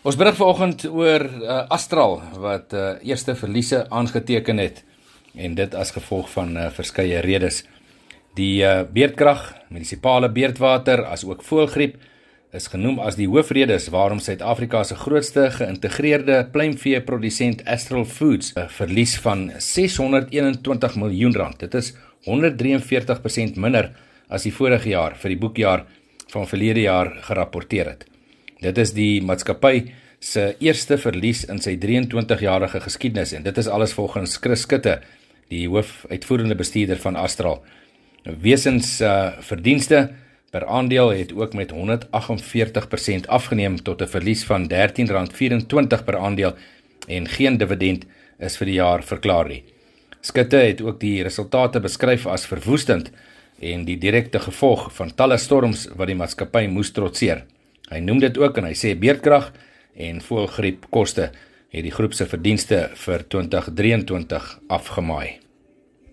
Ons berig vanoggend oor uh, Astral wat uh, eerste verliese aangeteken het en dit as gevolg van uh, verskeie redes. Die uh, beerdkrag, munisipale beerdwater as ook voëlgriep is genoem as die hoofredes waarom Suid-Afrika se grootste geïntegreerde pluimvee produsent Astral Foods 'n verlies van 621 miljoen rand. Dit is 143% minder as die vorige jaar vir die boekjaar van verlede jaar gerapporteer het. Dit is die maatskappy se eerste verlies in sy 23-jarige geskiedenis en dit is alles volgens Chris Skutte, die hoofuitvoerende bestuurder van Astral. Wesens uh, verdienste per aandeel het ook met 148% afgeneem tot 'n verlies van R13.24 per aandeel en geen dividend is vir die jaar verklaar nie. Skutte het ook die resultate beskryf as verwoestend en die direkte gevolg van talle storms wat die maatskappy moes trotseer. Hy noem dit ook en hy sê beerdkrag en voëlgriep koste het die groep se verdienste vir 2023 afgemaai.